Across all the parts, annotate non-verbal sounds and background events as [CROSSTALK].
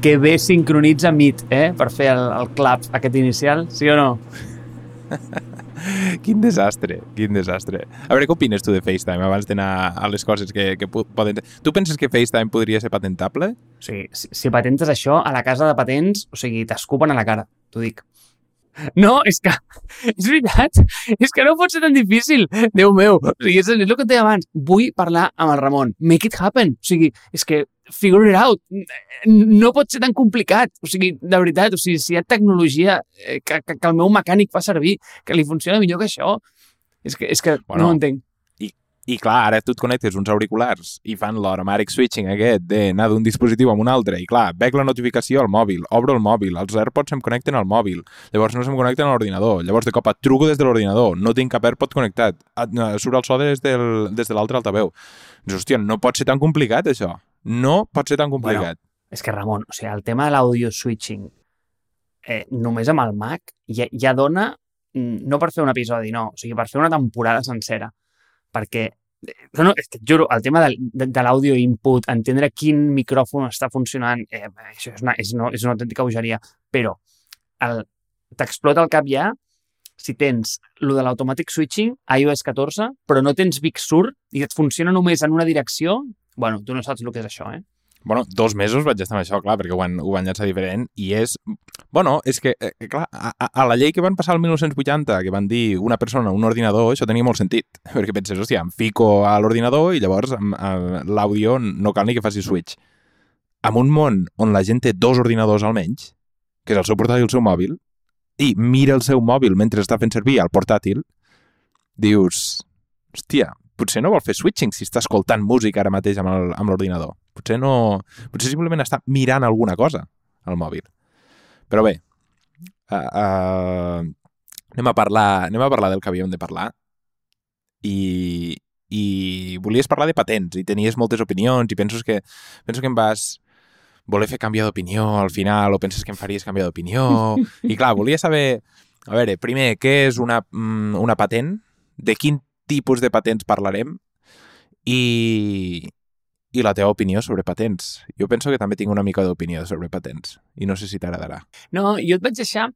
que bé sincronitza Meet, eh? Per fer el, el clap aquest inicial, sí o no? [LAUGHS] quin desastre, quin desastre. A veure, què opines tu de FaceTime abans d'anar a les coses que, que poden... Tu penses que FaceTime podria ser patentable? Sigui, si, si patentes això, a la casa de patents, o sigui, t'escupen a la cara, t'ho dic. No, és que, és veritat, és que no pot ser tan difícil, Déu meu. O sigui, és, és el que et deia abans, vull parlar amb el Ramon, make it happen. O sigui, és que figure it out. No pot ser tan complicat. O sigui, de veritat, o sigui, si hi ha tecnologia eh, que, que, que el meu mecànic fa servir, que li funciona millor que això, és que, és que bueno, no ho entenc. I clar, ara tu et connectes uns auriculars i fan l'automatic switching aquest d'anar d'un dispositiu a un altre. I clar, veig la notificació al mòbil, obro el mòbil, els AirPods em connecten al mòbil, llavors no se'm connecten a l'ordinador, llavors de cop et truco des de l'ordinador, no tinc cap AirPod connectat, surt el so des, del, des de l'altre altaveu. Dius, hòstia, no pot ser tan complicat això. No pot ser tan complicat. Bueno, és que, Ramon, o sigui, el tema de l'audio switching eh, només amb el Mac ja, ja dona mm, no per fer un episodi, no, o sigui, per fer una temporada sencera perquè no, no, que et juro, el tema de, de, de l'audio input, entendre quin micròfon està funcionant, eh, això és una, és, una, és una autèntica bogeria, però t'explota el cap ja si tens lo de l'automatic switching, iOS 14, però no tens Big Sur i et funciona només en una direcció, bueno, tu no saps el que és això, eh? Bueno, dos mesos vaig estar amb això, clar, perquè ho van, ho van llançar diferent, i és... Bueno, és que, eh, clar, a, a la llei que van passar el 1980, que van dir una persona, un ordinador, això tenia molt sentit, [LAUGHS] perquè penses, hòstia, em fico a l'ordinador i llavors l'àudio no cal ni que faci switch. En un món on la gent té dos ordinadors almenys, que és el seu portàtil i el seu mòbil, i mira el seu mòbil mentre està fent servir el portàtil, dius, hòstia, potser no vol fer switching si està escoltant música ara mateix amb l'ordinador. Potser no... Potser simplement està mirant alguna cosa al mòbil. Però bé, uh, uh, anem, a parlar, anem a parlar del que havíem de parlar i, i volies parlar de patents i tenies moltes opinions i penso que, penso que em vas voler fer canviar d'opinió al final o penses que em faries canviar d'opinió i clar, volia saber a veure, primer, què és una, mm, una patent? De quin tipus de patents parlarem i, i la teva opinió sobre patents. Jo penso que també tinc una mica d'opinió sobre patents i no sé si t'agradarà. No, jo et vaig deixar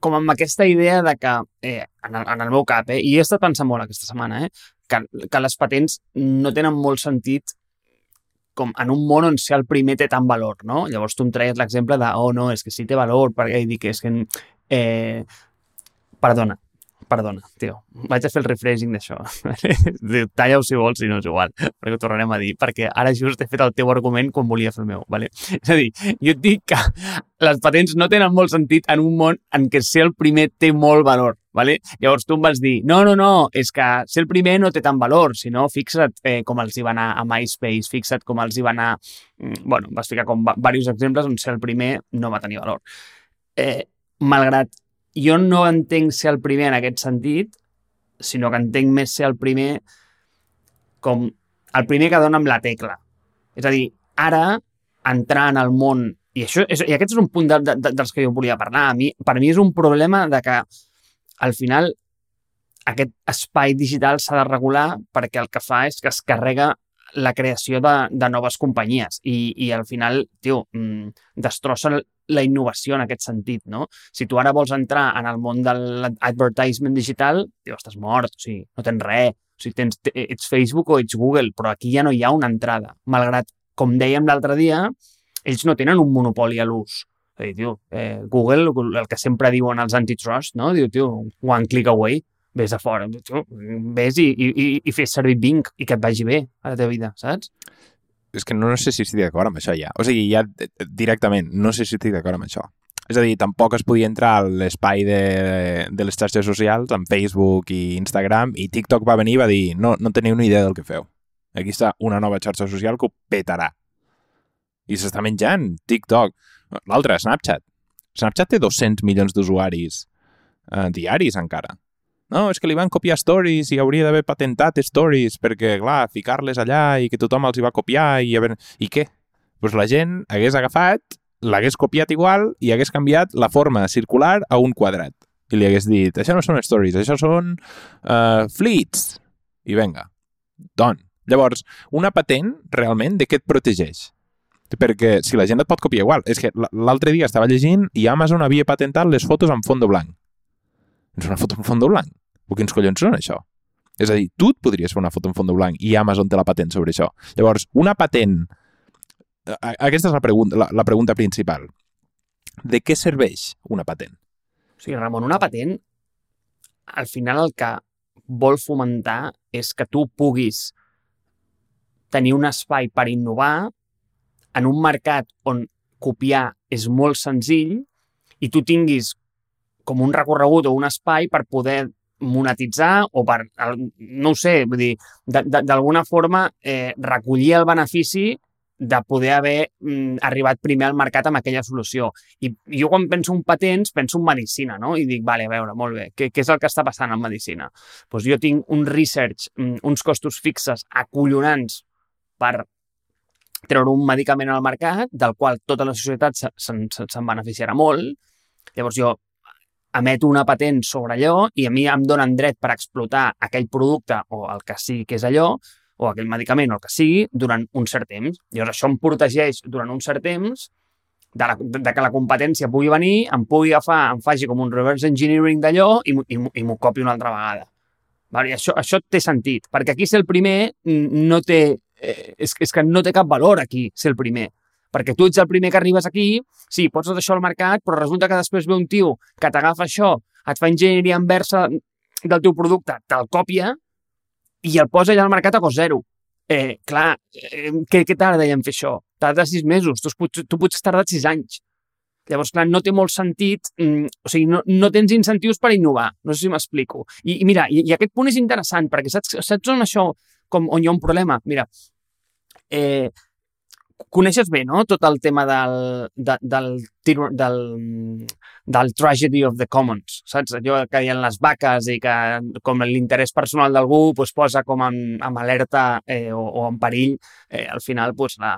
com amb aquesta idea de que, eh, en, el, en el meu cap, eh, i he estat pensant molt aquesta setmana, eh, que, que les patents no tenen molt sentit com en un món on ser el primer té tant valor, no? Llavors tu em treies l'exemple de, oh no, és que sí té valor, perquè dic, és que... Eh, perdona, Perdona, tio, vaig a fer el refreshing d'això. [LAUGHS] Talla-ho si vols, si no és igual, perquè ho tornarem a dir, perquè ara just he fet el teu argument quan volia fer el meu. Vale? És a dir, jo et dic que les patents no tenen molt sentit en un món en què ser el primer té molt valor. Vale? Llavors tu em vas dir, no, no, no, és que ser el primer no té tant valor, sinó fixa't eh, com els hi va anar a MySpace, fixa't com els hi va anar... Mm, bueno, vas ficar com diversos exemples on ser el primer no va tenir valor. Eh, malgrat jo no entenc ser el primer en aquest sentit, sinó que entenc més ser el primer com el primer que dona amb la tecla. És a dir, ara, entrar en el món... I, això, és, i aquest és un punt de, de, dels que jo volia parlar. A mi, per mi és un problema de que al final aquest espai digital s'ha de regular perquè el que fa és que es carrega la creació de, de noves companyies i, i al final, tio, mm, destrossa la innovació en aquest sentit, no? Si tu ara vols entrar en el món de l'advertisement digital, tio, estàs mort, o sigui, no tens res. O sigui, tens, ets Facebook o ets Google, però aquí ja no hi ha una entrada. Malgrat, com dèiem l'altre dia, ells no tenen un monopoli a l'ús. És dir, tio, eh, Google, el que sempre diuen els antitrust, no? Diu, tio, one click away vés a fora. Tu, vés i, i, i fes servir Bing i que et vagi bé a la teva vida, saps? És que no, no sé si estic d'acord amb això ja. O sigui, ja directament, no sé si estic d'acord amb això. És a dir, tampoc es podia entrar a l'espai de, de les xarxes socials, amb Facebook i Instagram, i TikTok va venir i va dir no, no teniu ni idea del que feu. Aquí està una nova xarxa social que ho petarà. I s'està menjant TikTok. L'altre, Snapchat. Snapchat té 200 milions d'usuaris eh, diaris encara no, és que li van copiar stories i hauria d'haver patentat stories perquè, clar, ficar-les allà i que tothom els hi va copiar i... Haver... I què? Doncs pues la gent hagués agafat, l'hagués copiat igual i hagués canviat la forma circular a un quadrat. I li hagués dit, això no són stories, això són uh, fleets. I venga, don. Llavors, una patent, realment, de què et protegeix? perquè si la gent et pot copiar igual, és que l'altre dia estava llegint i Amazon havia patentat les fotos amb fondo blanc. És una foto amb fondo blanc? O quins collons són això? És a dir, tu et podries fer una foto en fondo blanc i Amazon té la patent sobre això. Llavors, una patent... a- Aquesta és la pregunta, la, la pregunta principal. De què serveix una patent? O sigui, Ramon, una patent, al final el que vol fomentar és que tu puguis tenir un espai per innovar en un mercat on copiar és molt senzill i tu tinguis com un recorregut o un espai per poder monetitzar o per, no ho sé, vull dir, d'alguna forma eh, recollir el benefici de poder haver mm, arribat primer al mercat amb aquella solució. I jo quan penso en patents, penso en medicina, no? I dic, vale, a veure, molt bé, què, què és el que està passant en medicina? Doncs jo tinc un research, mm, uns costos fixes acollonants per treure un medicament al mercat, del qual tota la societat se- se'n se, se'n beneficiarà molt. Llavors jo emeto una patent sobre allò i a mi em donen dret per explotar aquell producte o el que sigui que és allò, o aquell medicament o el que sigui, durant un cert temps. Llavors això em protegeix durant un cert temps de, la, de que la competència pugui venir, em pugui agafar, em faci com un reverse engineering d'allò i, i, i m'ho copi una altra vegada. Vale? I això, això té sentit, perquè aquí ser el primer no té... Eh, és, és que no té cap valor aquí ser el primer. Perquè tu ets el primer que arribes aquí, sí, pots fer això al mercat, però resulta que després ve un tio que t'agafa això, et fa enginyeria inversa del teu producte, te'l còpia i el posa allà al mercat a cost zero. Eh, clar, eh, què, què tarda en fer això? Tarda sis mesos, tu, pots, tu potser has tardat sis anys. Llavors, clar, no té molt sentit, mm, o sigui, no, no tens incentius per innovar, no sé si m'explico. I, I mira, i, i aquest punt és interessant, perquè saps, saps on això, com, on hi ha un problema? Mira, eh, coneixes bé, no?, tot el tema del, de, del, tiro- del, del tragedy of the commons, saps? Allò que hi ha les vaques i que com l'interès personal d'algú pues, posa com en, en alerta eh, o, o en perill eh, al final pues, la,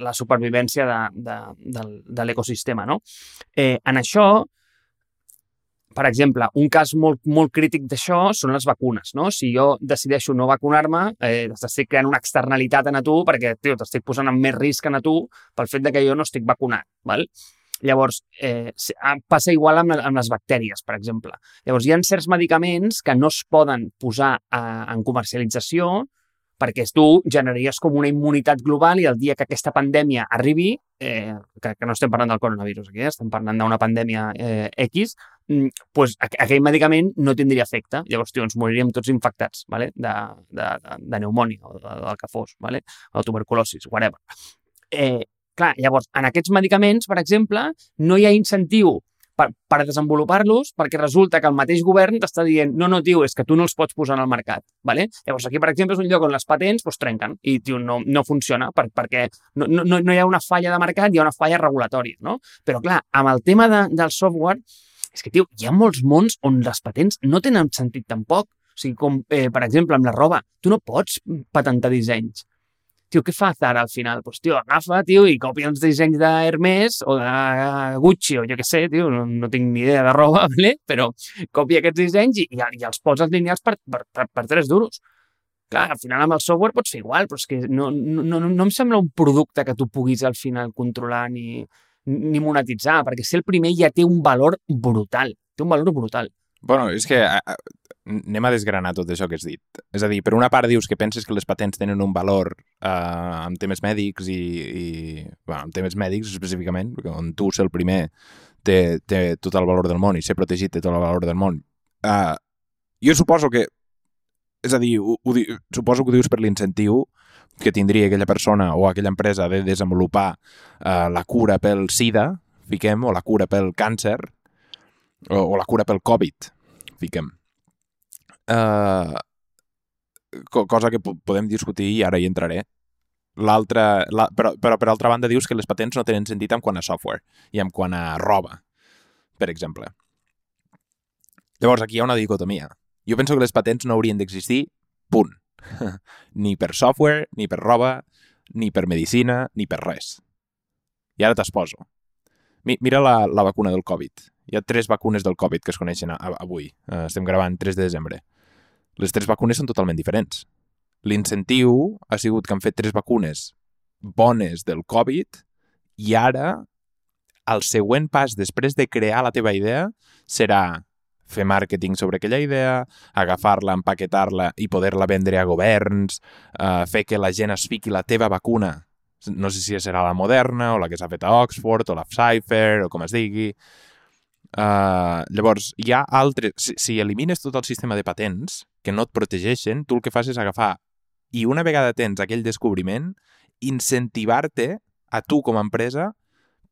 la supervivència de, de, del, de l'ecosistema, no? Eh, en això, per exemple, un cas molt, molt crític d'això són les vacunes, no? Si jo decideixo no vacunar-me, eh, t'estic creant una externalitat en a tu perquè, t'estic posant en més risc en a tu pel fet de que jo no estic vacunat, val? Llavors, eh, ah, passa igual amb, amb les bactèries, per exemple. Llavors, hi ha certs medicaments que no es poden posar a, en comercialització perquè tu generaries com una immunitat global i el dia que aquesta pandèmia arribi, eh, que, que no estem parlant del coronavirus aquí, eh, estem parlant d'una pandèmia eh, X, mm, pues, aqu aquell medicament no tindria efecte. Llavors, tio, ens moriríem tots infectats vale? de, de, de, de pneumònia o de, del que fos, vale? o tuberculosis, whatever. Eh, clar, llavors, en aquests medicaments, per exemple, no hi ha incentiu per, per desenvolupar-los perquè resulta que el mateix govern t'està dient no, no, tio, és que tu no els pots posar al mercat. Vale? Llavors, aquí, per exemple, és un lloc on les patents pues, trenquen i, tio, no, no funciona per, perquè no, no, no hi ha una falla de mercat, hi ha una falla regulatòria, no? Però, clar, amb el tema de, del software, és que, tio, hi ha molts mons on les patents no tenen sentit tampoc. O sigui, com, eh, per exemple, amb la roba, tu no pots patentar dissenys. Tio, què fa Zara al final? Pues, tio, agafa, tio, i copia els dissenys d'Hermes o de Gucci o jo què sé, tio, no, no tinc ni idea de roba, [LAUGHS] ¿vale? però copia aquests dissenys i, i, els posa lineals per, per, per, per 3 duros. Clar, al final amb el software pots fer igual, però és que no, no, no, no em sembla un producte que tu puguis al final controlar ni, ni monetitzar, perquè ser el primer ja té un valor brutal, té un valor brutal. Bueno, és que a, a, anem a desgranar tot això que has dit. És a dir, per una part dius que penses que les patents tenen un valor eh, en temes mèdics i, i bueno, en temes mèdics específicament, perquè on tu ser el primer té, té tot el valor del món i ser protegit té tot el valor del món. Uh, jo suposo que és a dir, ho, ho, suposo que ho dius per l'incentiu que tindria aquella persona o aquella empresa de desenvolupar uh, la cura pel SIDA, fiquem, o la cura pel càncer, o, o la cura pel Covid, fiquem. Uh, co cosa que po- podem discutir i ara hi entraré. L'altra, la, però, però per altra banda dius que les patents no tenen sentit en quant a software i en quant a roba, per exemple. Llavors aquí hi ha una dicotomia. Jo penso que les patents no haurien d'existir, punt. [LAUGHS] ni per software, ni per roba, ni per medicina, ni per res. I ara t'exposo. Mi, mira la, la vacuna del Covid. Hi ha tres vacunes del Covid que es coneixen a, a, avui. Uh, estem gravant 3 de desembre. Les tres vacunes són totalment diferents. L'incentiu ha sigut que han fet tres vacunes bones del Covid I ara, el següent pas després de crear la teva idea serà fer màrqueting sobre aquella idea, agafar-la, empaquetar-la i poder-la vendre a governs, eh, fer que la gent es fiqui la teva vacuna, no sé si serà la moderna o la que s'ha fet a Oxford o la Pfizer o com es digui. Uh, llavors, hi ha altres... Si, si elimines tot el sistema de patents que no et protegeixen, tu el que fas és agafar i una vegada tens aquell descobriment, incentivar-te a tu com a empresa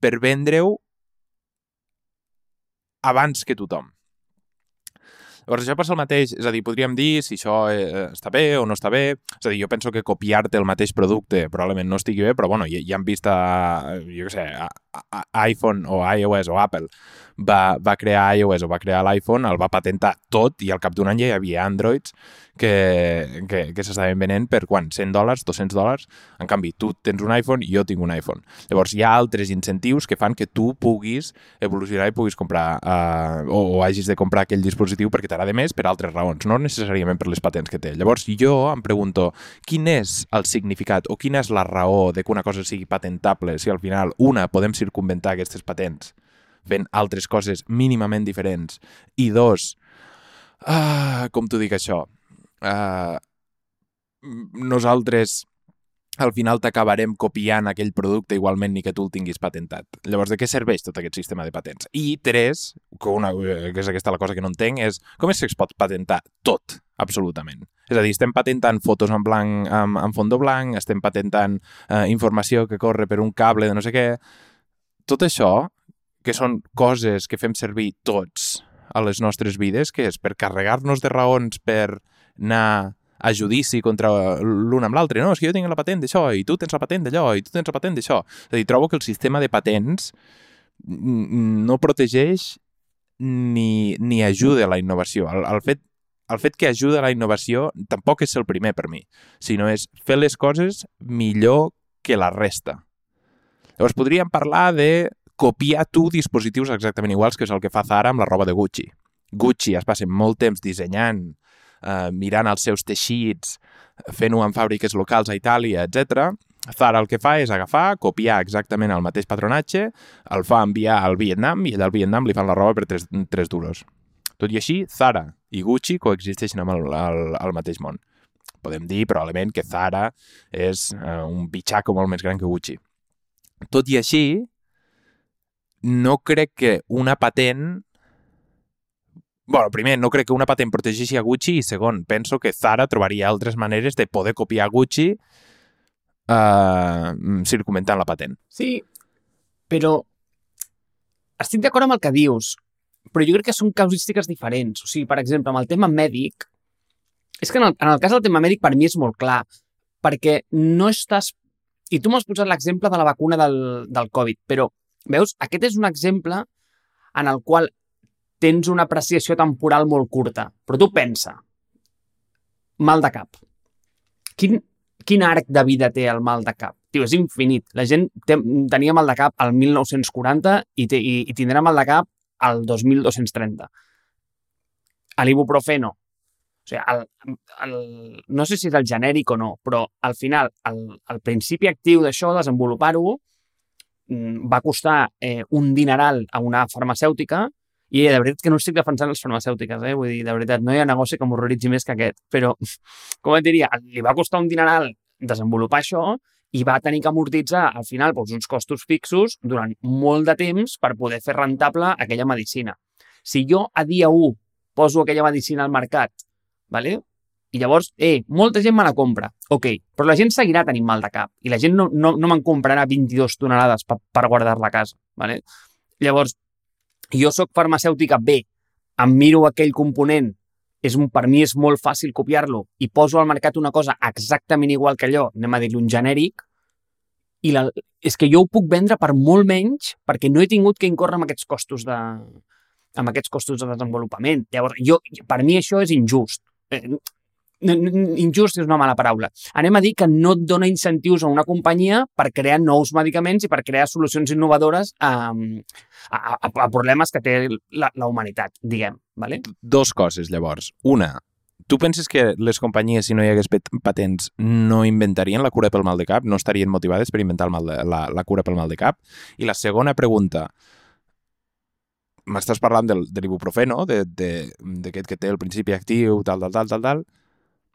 per vendre-ho abans que tothom. Llavors, això passa el mateix, és a dir, podríem dir si això eh, està bé o no està bé, és a dir, jo penso que copiar-te el mateix producte probablement no estigui bé, però bueno, ja, ja hem vist a, jo què sé, a, a, a iPhone o iOS o Apple va, va crear iOS o va crear l'iPhone, el va patentar tot i al cap d'un any ja hi havia Androids que, que, que s'estaven venent per quan? 100 dòlars, 200 dòlars? En canvi, tu tens un iPhone i jo tinc un iPhone. Llavors, hi ha altres incentius que fan que tu puguis evolucionar i puguis comprar uh, o, o hagis de comprar aquell dispositiu perquè t'agrada més per altres raons, no necessàriament per les patents que té. Llavors, jo em pregunto quin és el significat o quina és la raó de que una cosa sigui patentable si al final, una, podem circunventar aquestes patents fent altres coses mínimament diferents i dos, ah, com t'ho dic això, uh, nosaltres al final t'acabarem copiant aquell producte igualment ni que tu el tinguis patentat. Llavors, de què serveix tot aquest sistema de patents? I tres, que, una, que és aquesta la cosa que no entenc, és com és que es pot patentar tot, absolutament? És a dir, estem patentant fotos en blanc, en, en fondo blanc, estem patentant eh, informació que corre per un cable de no sé què... Tot això, que són coses que fem servir tots a les nostres vides, que és per carregar-nos de raons per anar a judici contra l'un amb l'altre. No, és que jo tinc la patent d'això i tu tens la patent d'allò i tu tens la patent d'això. És a dir, trobo que el sistema de patents no protegeix ni, ni ajuda a la innovació. El, el, fet, el fet que ajuda a la innovació tampoc és el primer per mi, sinó és fer les coses millor que la resta. Llavors podríem parlar de copiar tu dispositius exactament iguals que és el que fa Zara amb la roba de Gucci. Gucci es passa molt temps dissenyant eh, mirant els seus teixits, fent-ho en fàbriques locals a Itàlia, etc. Zara el que fa és agafar, copiar exactament el mateix patronatge, el fa enviar al Vietnam i allà al Vietnam li fan la roba per 3, 3 duros. Tot i així, Zara i Gucci coexisteixen amb el, el, el mateix món. Podem dir, probablement, que Zara és eh, un bitxaco molt més gran que Gucci. Tot i així, no crec que una patent bueno, primer, no crec que una patent protegeixi a Gucci i segon, penso que Zara trobaria altres maneres de poder copiar Gucci uh, circumentant la patent. Sí, però estic d'acord amb el que dius, però jo crec que són causístiques diferents. O sigui, per exemple, amb el tema mèdic, és que en el, en el cas del tema mèdic per mi és molt clar, perquè no estàs... I tu m'has posat l'exemple de la vacuna del, del Covid, però, veus, aquest és un exemple en el qual tens una apreciació temporal molt curta. Però tu pensa, mal de cap. Quin, quin arc de vida té el mal de cap? Tio, és infinit. La gent té, tenia mal de cap al 1940 i, té, i, i tindrà mal de cap al 2230. A l'ibuprofeno. O sigui, el, el, no sé si és el genèric o no, però al final el, el principi actiu d'això, desenvolupar-ho, va costar eh, un dineral a una farmacèutica i de veritat que no estic defensant les farmacèutiques, eh? Vull dir, de veritat, no hi ha negoci que m'horroritzi més que aquest. Però, [LAUGHS] com et diria, li va costar un dineral desenvolupar això i va tenir que amortitzar, al final, doncs, uns costos fixos durant molt de temps per poder fer rentable aquella medicina. Si jo a dia 1 poso aquella medicina al mercat, ¿vale? I llavors, eh, molta gent me la compra, ok, però la gent seguirà tenint mal de cap i la gent no, no, no me'n comprarà 22 tonelades per, per guardar-la a casa. ¿vale? Llavors, jo sóc farmacèutica B, em miro aquell component, és un, per mi és molt fàcil copiar-lo i poso al mercat una cosa exactament igual que allò, anem a dir un genèric, i la, és que jo ho puc vendre per molt menys perquè no he tingut que incórrer amb aquests costos de, amb aquests costos de desenvolupament. Llavors, jo, per mi això és injust. Eh, injust és una mala paraula. Anem a dir que no et dona incentius a una companyia per crear nous medicaments i per crear solucions innovadores a, a, a problemes que té la, la humanitat, diguem. Vale? Dos coses, llavors. Una, tu penses que les companyies, si no hi hagués patents, no inventarien la cura pel mal de cap? No estarien motivades per inventar el mal de, la, la cura pel mal de cap? I la segona pregunta, m'estàs parlant del, de l'ibuprofeno, d'aquest que té el principi actiu, tal, tal, tal, tal, tal.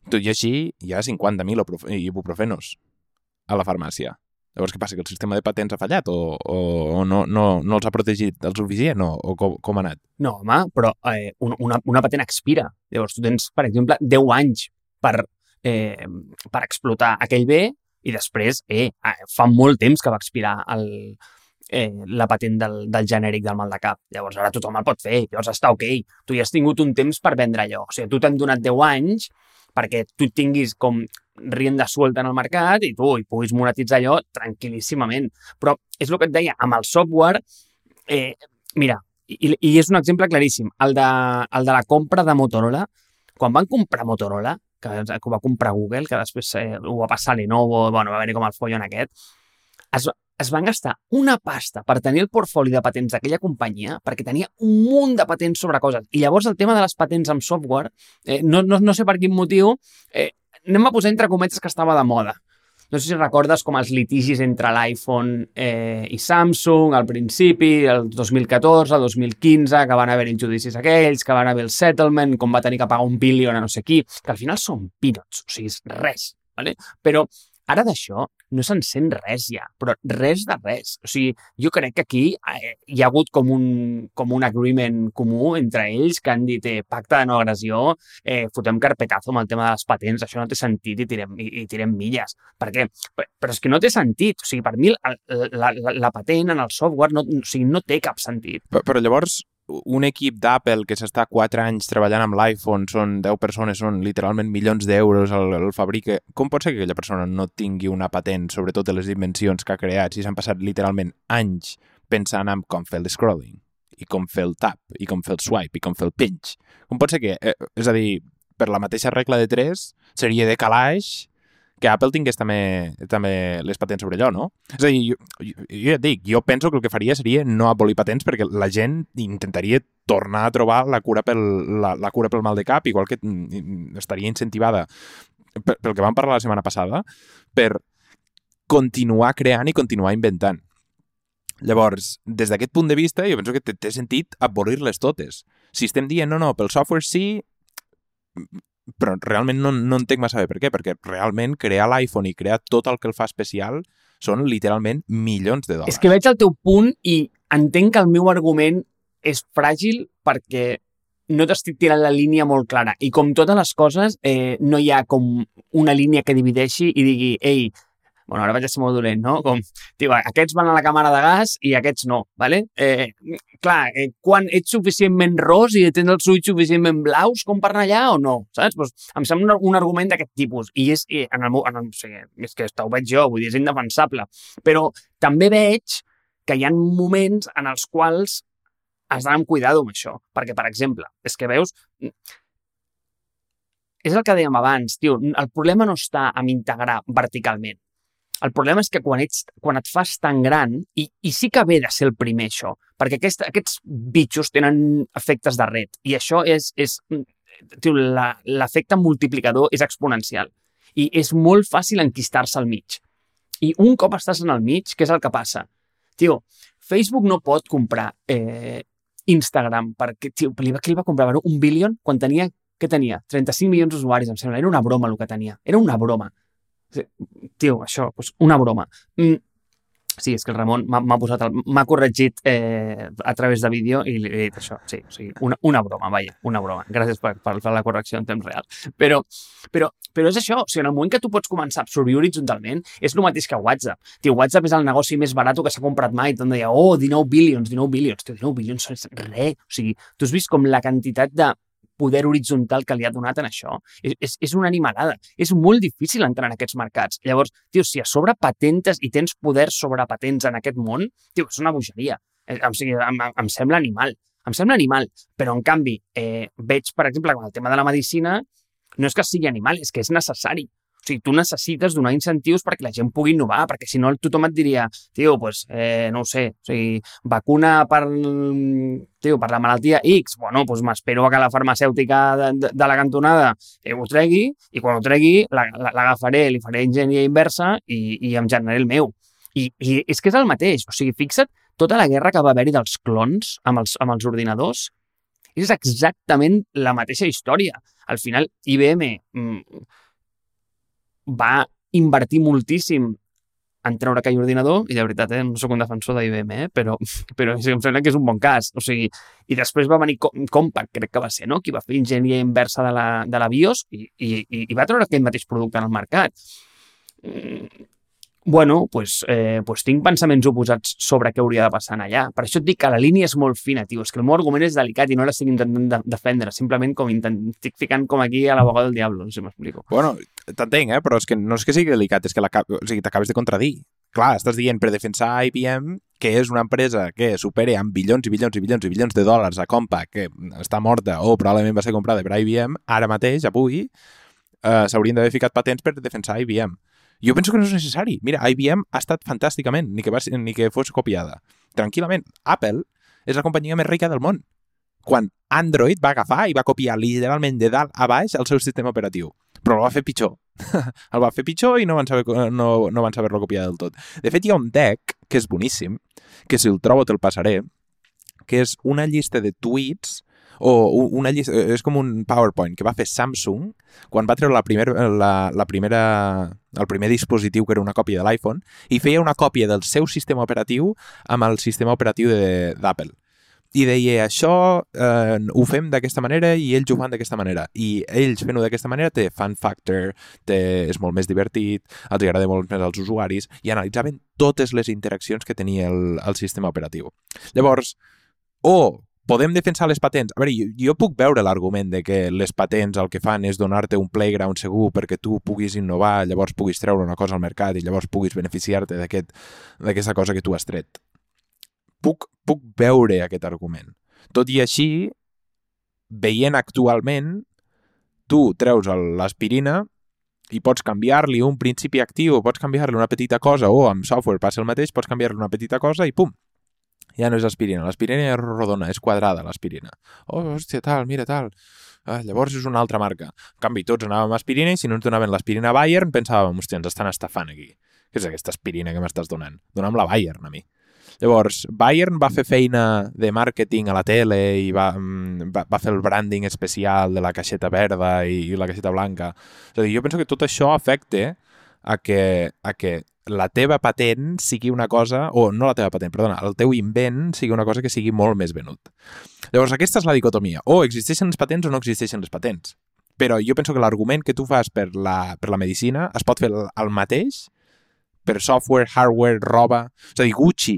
Tot i així, hi ha 50.000 ibuprofenos a la farmàcia. Llavors, què passa? Que el sistema de patents ha fallat? O, o, o no, no, no els ha protegit el suficient? O, o com, com ha anat? No, home, però eh, una, una patent expira. Llavors, tu tens, per exemple, 10 anys per, eh, per explotar aquell bé i després, eh, fa molt temps que va expirar el, eh, la patent del, del genèric del mal de cap. Llavors, ara tothom el pot fer, llavors està ok. Tu ja has tingut un temps per vendre allò. O sigui, tu t'han donat 10 anys perquè tu tinguis com rienda suelta en el mercat i tu hi puguis monetitzar allò tranquil·líssimament. Però és el que et deia, amb el software, eh, mira, i, i és un exemple claríssim, el de, el de la compra de Motorola, quan van comprar Motorola, que, que va comprar Google, que després eh, ho va passar a Lenovo, bueno, va venir com el follon aquest, es, es van gastar una pasta per tenir el portfoli de patents d'aquella companyia perquè tenia un munt de patents sobre coses. I llavors el tema de les patents amb software, eh, no, no, no sé per quin motiu, eh, anem a posar entre cometes que estava de moda. No sé si recordes com els litigis entre l'iPhone eh, i Samsung al principi, el 2014, el 2015, que van haver els judicis aquells, que van haver el settlement, com va tenir que pagar un bilion a no sé qui, que al final són peanuts, o sigui, és res. ¿vale? Però Ara d'això no se'n sent res ja, però res de res. O sigui, jo crec que aquí eh, hi ha hagut com un, com un agreement comú entre ells que han dit eh, pacte de no agressió, eh, fotem carpetazo amb el tema de les patents, això no té sentit i tirem, i, i tirem milles. Per què? Però és que no té sentit. O sigui, per mi la, la, la, la patent en el software no, o sigui, no té cap sentit. Però, però llavors, un equip d'Apple que s'està 4 anys treballant amb l'iPhone, són 10 persones, són literalment milions d'euros el, el fabrica. Com pot ser que aquella persona no tingui una patent sobre totes les invencions que ha creat si s'han passat literalment anys pensant en com fer el scrolling, i com fer el tap, i com fer el swipe, i com fer el pinch? Com pot ser que, eh, és a dir, per la mateixa regla de 3, seria de calaix que Apple tingués també, també les patents sobre allò, no? És a dir, jo, jo, jo ja et dic, jo penso que el que faria seria no abolir patents perquè la gent intentaria tornar a trobar la cura pel, la, la cura pel mal de cap, igual que mm, estaria incentivada pel que vam parlar la setmana passada, per continuar creant i continuar inventant. Llavors, des d'aquest punt de vista, jo penso que té sentit abolir-les totes. Si estem dient, no, no, pel software sí, però realment no, no entenc massa bé per què, perquè realment crear l'iPhone i crear tot el que el fa especial són literalment milions de dòlars. És que veig el teu punt i entenc que el meu argument és fràgil perquè no t'estic tirant la línia molt clara. I com totes les coses, eh, no hi ha com una línia que divideixi i digui, ei, bueno, ara vaig a ser molt dolent, no? Com, tio, aquests van a la càmera de gas i aquests no, ¿vale? Eh, clar, eh, quan ets suficientment ros i tens els ulls suficientment blaus com per anar allà o no, saps? Pues, em sembla un, un argument d'aquest tipus i és, i en el, en el, o sigui, és que ho veig jo, vull dir, és indefensable. Però també veig que hi ha moments en els quals has d'anar amb cuidado amb això. Perquè, per exemple, és que veus... És el que dèiem abans, tio, el problema no està en integrar verticalment. El problema és que quan, ets, quan et fas tan gran, i, i sí que ve de ser el primer això, perquè aquest, aquests bitxos tenen efectes de red, i això és, és l'efecte multiplicador és exponencial. I és molt fàcil enquistar-se al mig. I un cop estàs en el mig, què és el que passa? Tio, Facebook no pot comprar eh, Instagram perquè, tio, li va, li va comprar bueno, un bilion quan tenia, què tenia? 35 milions d'usuaris, em sembla. Era una broma el que tenia. Era una broma. Tio, això, doncs una broma. Mm, sí, és que el Ramon m'ha posat, m'ha corregit eh, a través de vídeo i li he dit això, sí, o sigui, una, una broma, vaja, una broma. Gràcies per, per, per la correcció en temps real. Però, però, però és això, o sigui, en el moment que tu pots començar a absorbir horitzontalment, és el mateix que WhatsApp. Tio, WhatsApp és el negoci més barat que s'ha comprat mai. Tot deia, oh, 19 bilions, 19 bilions. Tio, 19 bilions és res. O sigui, tu has vist com la quantitat de poder horitzontal que li ha donat en això. És, és, és una animalada. És molt difícil entrar en aquests mercats. Llavors, tio, si a sobre patentes i tens poder sobre patents en aquest món, tio, és una bogeria. Eh, o sigui, em, em sembla animal. Em sembla animal. Però, en canvi, eh, veig, per exemple, amb el tema de la medicina, no és que sigui animal, és que és necessari. Sigui, tu necessites donar incentius perquè la gent pugui innovar, perquè si no tothom et diria, tio, pues, eh, no ho sé, o sigui, vacuna per, tio, per la malaltia X, bueno, pues m'espero que la farmacèutica de, de, de la cantonada eh, ho tregui i quan ho tregui l'agafaré, li faré enginyeria inversa i, i em generaré el meu. I, I és que és el mateix, o sigui, fixa't tota la guerra que va haver-hi dels clons amb els, amb els ordinadors, és exactament la mateixa història. Al final, IBM mm, va invertir moltíssim en treure aquell ordinador, i de veritat, eh, no sóc un defensor d'IBM, eh, però, [LAUGHS] però em sembla que és un bon cas. O sigui, I després va venir Compaq, crec que va ser, no? qui va fer enginyeria inversa de la, de la BIOS i, i, i va treure aquell mateix producte en el mercat. Bueno, pues, eh, pues tinc pensaments oposats sobre què hauria de passar allà. Per això et dic que la línia és molt fina, tio. És que el meu argument és delicat i no l'estic intentant de defendre, simplement com intent... estic ficant com aquí a l'abogado del diablo, no sé si m'explico. Bueno, t'entenc, eh? però és que no és que sigui delicat, és que la, o sigui, t'acabes de contradir. Clar, estàs dient per defensar IBM, que és una empresa que supere amb bilions i bilions i bilions i bilions de dòlars a Compa, que està morta o probablement va ser comprada per IBM, ara mateix, avui, eh, s'haurien d'haver ficat patents per defensar IBM jo penso que no és necessari. Mira, IBM ha estat fantàsticament, ni que, va, ni que fos copiada. Tranquil·lament. Apple és la companyia més rica del món. Quan Android va agafar i va copiar literalment de dalt a baix el seu sistema operatiu. Però el va fer pitjor. [LAUGHS] el va fer pitjor i no van saber, no, no van saber-lo copiar del tot. De fet, hi ha un deck que és boníssim, que si el trobo te'l passaré, que és una llista de tweets o una llista, eh, és com un PowerPoint que va fer Samsung quan va treure la, primer, la, la primera, el primer dispositiu que era una còpia de l'iPhone i feia una còpia del seu sistema operatiu amb el sistema operatiu d'Apple. I deia això eh, ho fem d'aquesta manera i ells ho fan d'aquesta manera i ells fent-ho d'aquesta manera té fan factor, té, és molt més divertit els agrada molt més als usuaris i analitzaven totes les interaccions que tenia el, el sistema operatiu. Llavors o podem defensar les patents? A veure, jo, jo puc veure l'argument de que les patents el que fan és donar-te un playground segur perquè tu puguis innovar, llavors puguis treure una cosa al mercat i llavors puguis beneficiar-te d'aquesta aquest, cosa que tu has tret. Puc, puc veure aquest argument. Tot i així, veient actualment, tu treus l'aspirina i pots canviar-li un principi actiu, pots canviar-li una petita cosa, o amb software passa el mateix, pots canviar-li una petita cosa i pum, ja no és aspirina. L'aspirina és rodona, és quadrada, l'aspirina. Oh, hòstia, tal, mira, tal. Ah, llavors és una altra marca. En canvi, tots anàvem a aspirina i si no ens donaven l'aspirina Bayern, pensàvem, hòstia, ens estan estafant aquí. Què és aquesta aspirina que m'estàs donant? Dona'm la Bayern a mi. Llavors, Bayern va fer feina de màrqueting a la tele i va, mm, va, va fer el branding especial de la caixeta verda i, i la caixeta blanca. És a dir, jo penso que tot això afecta a que, a que la teva patent sigui una cosa, o no la teva patent, perdona, el teu invent sigui una cosa que sigui molt més venut. Llavors, aquesta és la dicotomia. O existeixen les patents o no existeixen les patents. Però jo penso que l'argument que tu fas per la, per la medicina es pot fer el mateix per software, hardware, roba... És a dir, Gucci,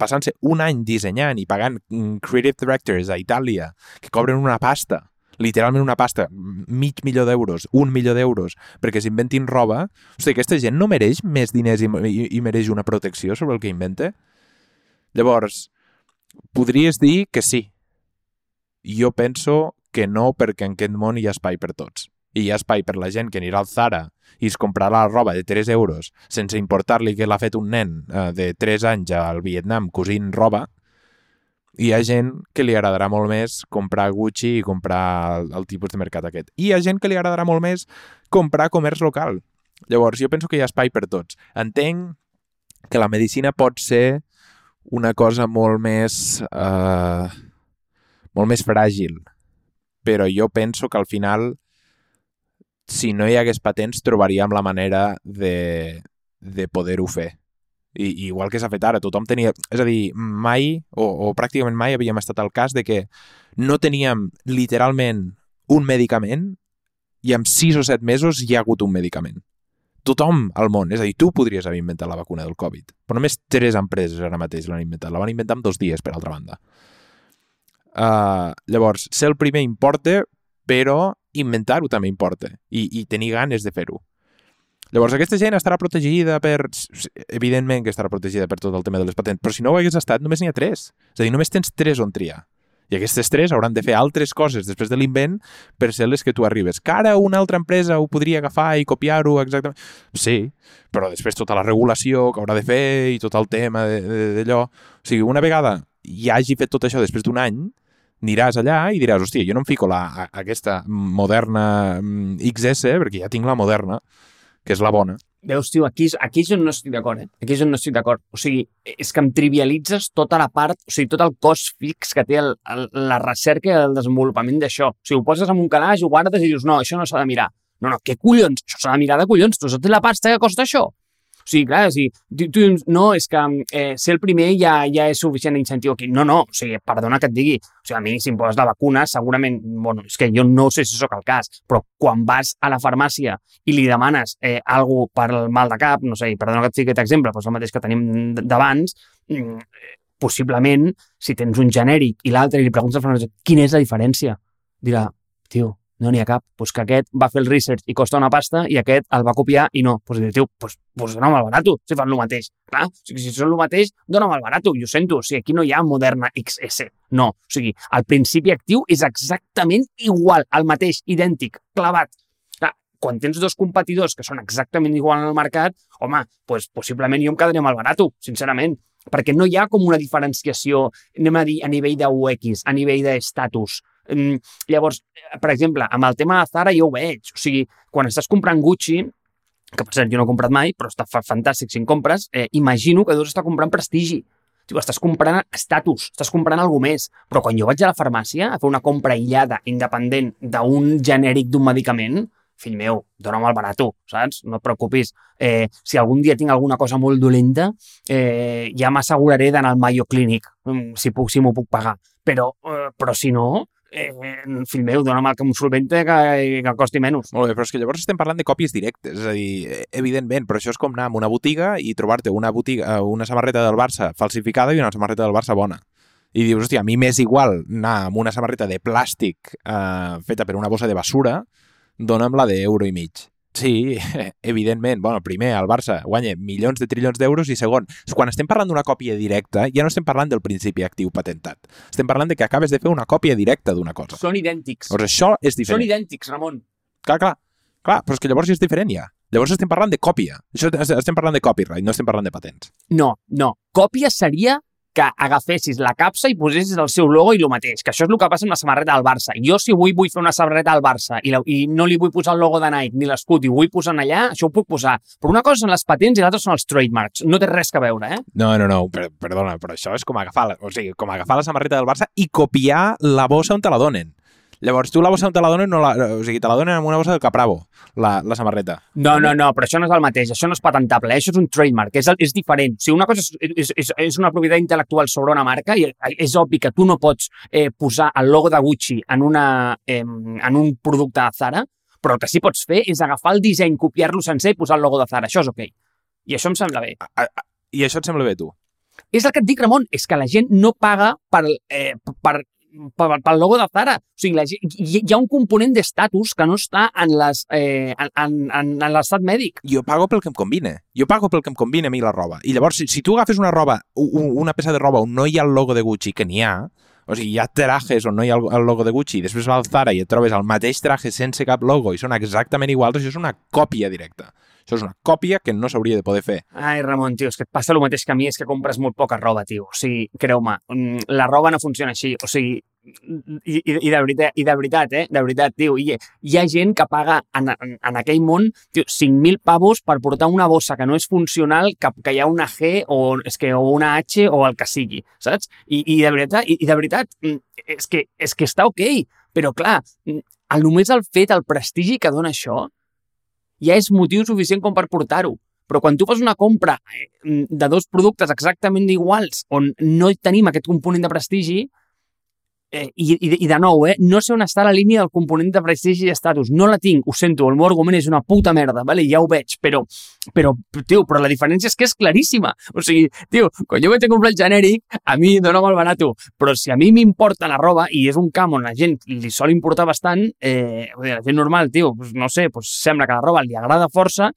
passant-se un any dissenyant i pagant mm, creative directors a Itàlia que cobren una pasta literalment una pasta, mig milió d'euros, un milió d'euros, perquè s'inventin roba, sigui, aquesta gent no mereix més diners i, i, i mereix una protecció sobre el que inventa? Llavors, podries dir que sí. Jo penso que no, perquè en aquest món hi ha espai per tots. I hi ha espai per la gent que anirà al Zara i es comprarà roba de 3 euros sense importar-li que l'ha fet un nen eh, de 3 anys al Vietnam cosint roba, hi ha gent que li agradarà molt més comprar Gucci i comprar el, el tipus de mercat aquest. I hi ha gent que li agradarà molt més comprar comerç local. Llavors, jo penso que hi ha espai per tots. Entenc que la medicina pot ser una cosa molt més... Eh, molt més fràgil. Però jo penso que al final, si no hi hagués patents, trobaríem la manera de, de poder-ho fer i, igual que s'ha fet ara, tothom tenia... És a dir, mai, o, o pràcticament mai havíem estat al cas de que no teníem literalment un medicament i en 6 o 7 mesos hi ha hagut un medicament. Tothom al món, és a dir, tu podries haver inventat la vacuna del Covid, però només tres empreses ara mateix l'han inventat. La van inventar en dos dies, per altra banda. Uh, llavors, ser el primer importa, però inventar-ho també importa i, i tenir ganes de fer-ho. Llavors, aquesta gent estarà protegida per... Evidentment que estarà protegida per tot el tema de les patents, però si no ho hagués estat, només n'hi ha tres. És a dir, només tens tres on triar. I aquestes tres hauran de fer altres coses després de l'invent per ser les que tu arribes. Que ara una altra empresa ho podria agafar i copiar-ho exactament... Sí, però després tota la regulació que haurà de fer i tot el tema d'allò... O sigui, una vegada ja hagi fet tot això després d'un any, aniràs allà i diràs, hòstia, jo no em fico la, aquesta moderna mm, XS perquè ja tinc la moderna, que és la bona. Veus, tio, aquí, aquí és on no estic d'acord, eh? Aquí és on no estic d'acord. O sigui, és que em trivialitzes tota la part, o sigui, tot el cost fix que té el, el, la recerca i el desenvolupament d'això. O sigui, ho poses en un calaix, ho guardes i dius, no, això no s'ha de mirar. No, no, què collons? Això s'ha de mirar de collons. Tu saps la pasta que costa això? O sigui, clar, sigui, tu, tu no, és que eh, ser el primer ja, ja és suficient incentiu aquí. No, no, o sigui, perdona que et digui. O sigui, a mi, si em poses la vacuna, segurament, bueno, és que jo no sé si sóc el cas, però quan vas a la farmàcia i li demanes eh, algo per al mal de cap, no sé, perdona que et sigui aquest exemple, però és el mateix que tenim d'abans, mm, possiblement, si tens un genèric i l'altre i li preguntes al farmacèutic quina és la diferència, dirà, tio, no n'hi ha cap. Pues que aquest va fer el research i costa una pasta i aquest el va copiar i no. Pues diu, pues, pues dona'm el barato, si fan el mateix. Clar, o sigui, si són el mateix, dona'm el barato. Jo sento, o sigui, aquí no hi ha Moderna XS. No, o sigui, el principi actiu és exactament igual, el mateix, idèntic, clavat. Clar, quan tens dos competidors que són exactament igual al mercat, home, pues, possiblement jo em quedaré amb el barato, sincerament perquè no hi ha com una diferenciació, anem a dir, a nivell de UX, a nivell d'estatus, llavors, per exemple, amb el tema de Zara jo ho veig. O sigui, quan estàs comprant Gucci, que per cert jo no he comprat mai, però està fantàstic si en compres, eh, imagino que deus estar comprant prestigi. Tio, estàs comprant estatus, estàs comprant alguna més. Però quan jo vaig a la farmàcia a fer una compra aïllada, independent d'un genèric d'un medicament, fill meu, dona'm el barato, saps? No et preocupis. Eh, si algun dia tinc alguna cosa molt dolenta, eh, ja m'asseguraré d'anar al Mayo Clinic, mm, si puc, si m'ho puc pagar. Però, eh, però si no, eh, fill meu, el que em solvente que, que costi menys. Molt bé, però és que llavors estem parlant de còpies directes, és a dir, eh, evidentment, però això és com anar a una botiga i trobar-te una, botiga, eh, una samarreta del Barça falsificada i una samarreta del Barça bona. I dius, hòstia, a mi m'és igual anar amb una samarreta de plàstic eh, feta per una bossa de basura, dona'm la d'euro i mig. Sí, [LAUGHS] evidentment. Bueno, primer, el Barça guanya milions de trilions d'euros i segon, quan estem parlant d'una còpia directa, ja no estem parlant del principi actiu patentat. Estem parlant de que acabes de fer una còpia directa d'una cosa. Són idèntics. Llavors això és diferent. Són idèntics, Ramon. Clar, clar. Clar, però és que llavors és diferent ja. Llavors estem parlant de còpia. Això, estem parlant de copyright, no estem parlant de patents. No, no. Còpia seria que agafessis la capsa i posessis el seu logo i el mateix, que això és el que passa amb la samarreta del Barça. Jo, si avui vull fer una samarreta al Barça i, la, i no li vull posar el logo de Nike ni l'escut i ho vull posar allà, això ho puc posar. Però una cosa són les patents i l'altra són els trademarks. No té res a veure, eh? No, no, no, per, perdona, però això és com agafar, la, o sigui, com agafar la samarreta del Barça i copiar la bossa on te la donen. Llavors, tu la bossa on te la donen, no la, o sigui, te la donen amb una bossa del Capravo, la, la samarreta. No, no, no, però això no és el mateix, això no és patentable, això és un trademark, és, és diferent. O sigui, una cosa és, és, és, és una propietat intel·lectual sobre una marca i és obvi que tu no pots eh, posar el logo de Gucci en, una, eh, en un producte de Zara, però el que sí pots fer és agafar el disseny, copiar-lo sencer i posar el logo de Zara. Això és ok. I això em sembla bé. I això et sembla bé, tu? És el que et dic, Ramon, és que la gent no paga per, eh, per pel, pel logo de Zara. O sigui, la, hi, hi ha un component d'estatus que no està en les, eh, en, en, en l'estat mèdic. Jo pago pel que em combina. Jo pago pel que em combina a mi la roba. I llavors, si, si tu agafes una roba, una peça de roba on no hi ha el logo de Gucci, que n'hi ha, o sigui, hi ha trajes on no hi ha el logo de Gucci i després vas al Zara i et trobes el mateix traje sense cap logo i són exactament iguals, això és una còpia directa. Això és una còpia que no s'hauria de poder fer. Ai, Ramon, tio, és que et passa el mateix que a mi, és que compres molt poca roba, tio. O sigui, creu-me, mm, la roba no funciona així. O sigui, i, i, i, de veritat, i de veritat, eh? De veritat, tio. I, hi ha gent que paga en, en, en aquell món tio, 5.000 pavos per portar una bossa que no és funcional, que, que hi ha una G o, és que, o una H o el que sigui, saps? I, i de veritat, i, i de veritat, mm, és que, és que està ok, però clar, mm, el, només el fet, el prestigi que dona això, ja és motiu suficient com per portar-ho. Però quan tu fas una compra eh, de dos productes exactament iguals, on no tenim aquest component de prestigi, eh, i, i, i de nou, eh, no sé on està la línia del component de prestigi i estatus. No la tinc, ho sento, el meu argument és una puta merda, vale? ja ho veig, però, però, tio, però la diferència és que és claríssima. O sigui, tio, quan jo vaig a comprar el genèric, a mi dona el barato, però si a mi m'importa la roba, i és un camp on la gent li sol importar bastant, eh, la gent normal, tio, pues, no sé, pues, sembla que la roba li agrada força,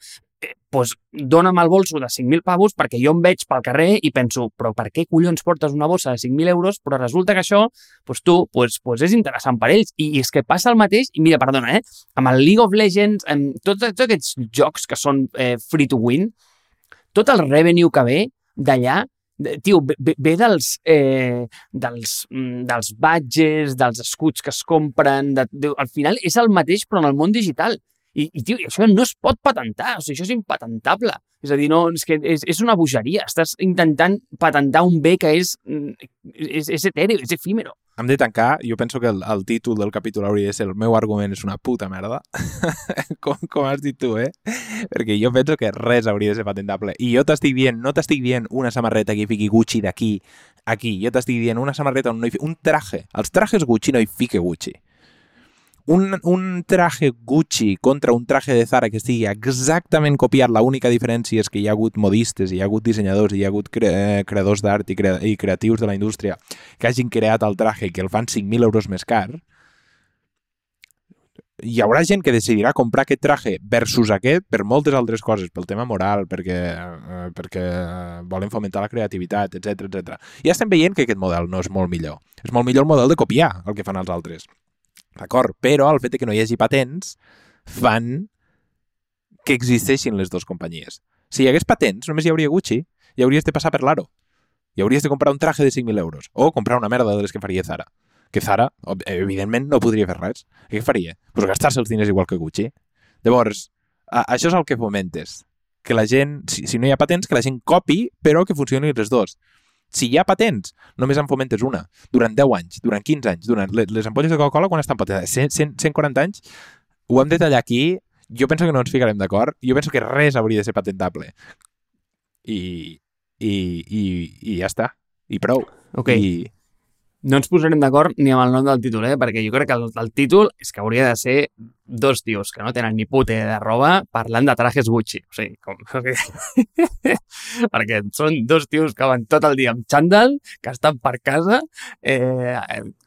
pues, dona'm el bolso de 5.000 pavos perquè jo em veig pel carrer i penso, però per què collons portes una bossa de 5.000 euros? Però resulta que això, pues, tu, pues, pues és interessant per ells. I, I és que passa el mateix, i mira, perdona, eh? amb el League of Legends, amb tots, tots aquests jocs que són eh, free to win, tot el revenue que ve d'allà tio, ve, ve dels, eh, dels, mm, dels badges, dels escuts que es compren, de, de, al final és el mateix però en el món digital. I, i tio, això no es pot patentar, o sigui, això és impatentable. És a dir, no, és que és, és una bogeria. Estàs intentant patentar un bé que és, mm, és, és etèreo, és efímero. Hem de tancar, jo penso que el, el títol del capítol hauria de ser el meu argument és una puta merda, [LAUGHS] com, com has dit tu, eh? Perquè jo penso que res hauria de ser patentable. I jo t'estic dient, no t'estic dient una samarreta que fiqui Gucci d'aquí, aquí. Jo t'estic dient una samarreta on no hi fiqui... Un traje. Els trajes Gucci no hi fiqui Gucci un, un traje Gucci contra un traje de Zara que estigui exactament copiat, l'única diferència és que hi ha hagut modistes, hi ha hagut dissenyadors, hi ha hagut cre eh, creadors d'art i, cre i creatius de la indústria que hagin creat el traje que el fan 5.000 euros més car, hi haurà gent que decidirà comprar aquest traje versus aquest per moltes altres coses, pel tema moral, perquè, eh, perquè volen fomentar la creativitat, etc etc. Ja estem veient que aquest model no és molt millor. És molt millor el model de copiar el que fan els altres. D'acord? Però el fet que no hi hagi patents fan que existeixin les dues companyies. Si hi hagués patents, només hi hauria Gucci i hauries de passar per l'aro. I hauries de comprar un traje de 5.000 euros. O comprar una merda de les que faria Zara. Que Zara, evidentment, no podria fer res. Què faria? Pues gastar-se els diners igual que Gucci. Llavors, això és el que fomentes. Que la gent, si, si no hi ha patents, que la gent copi, però que funcionin les dues. Si hi ha patents, només en fomentes una. Durant 10 anys, durant 15 anys, durant les, les ampolles de Coca-Cola, quan estan patentades? 100, 100, 140 anys? Ho hem de tallar aquí. Jo penso que no ens ficarem d'acord. Jo penso que res hauria de ser patentable. I, i, i, i ja està. I prou. Okay. I, no ens posarem d'acord ni amb el nom del títol, eh? perquè jo crec que el, el títol és que hauria de ser dos tios que no tenen ni puta de roba parlant de trajes Gucci. O sigui, com... [LAUGHS] perquè són dos tios que van tot el dia amb xandall, que estan per casa, eh,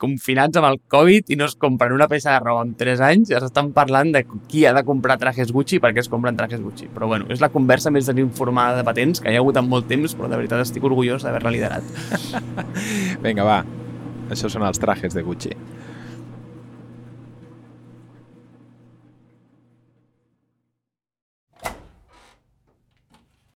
confinats amb el Covid i no es compren una peça de roba en 3 anys, ja s'estan parlant de qui ha de comprar trajes Gucci i per què es compren trajes Gucci. Però bueno, és la conversa més desinformada de patents que hi ha hagut en molt temps, però de veritat estic orgullós d'haver-la liderat. Vinga, va, això són els trajes de Gucci.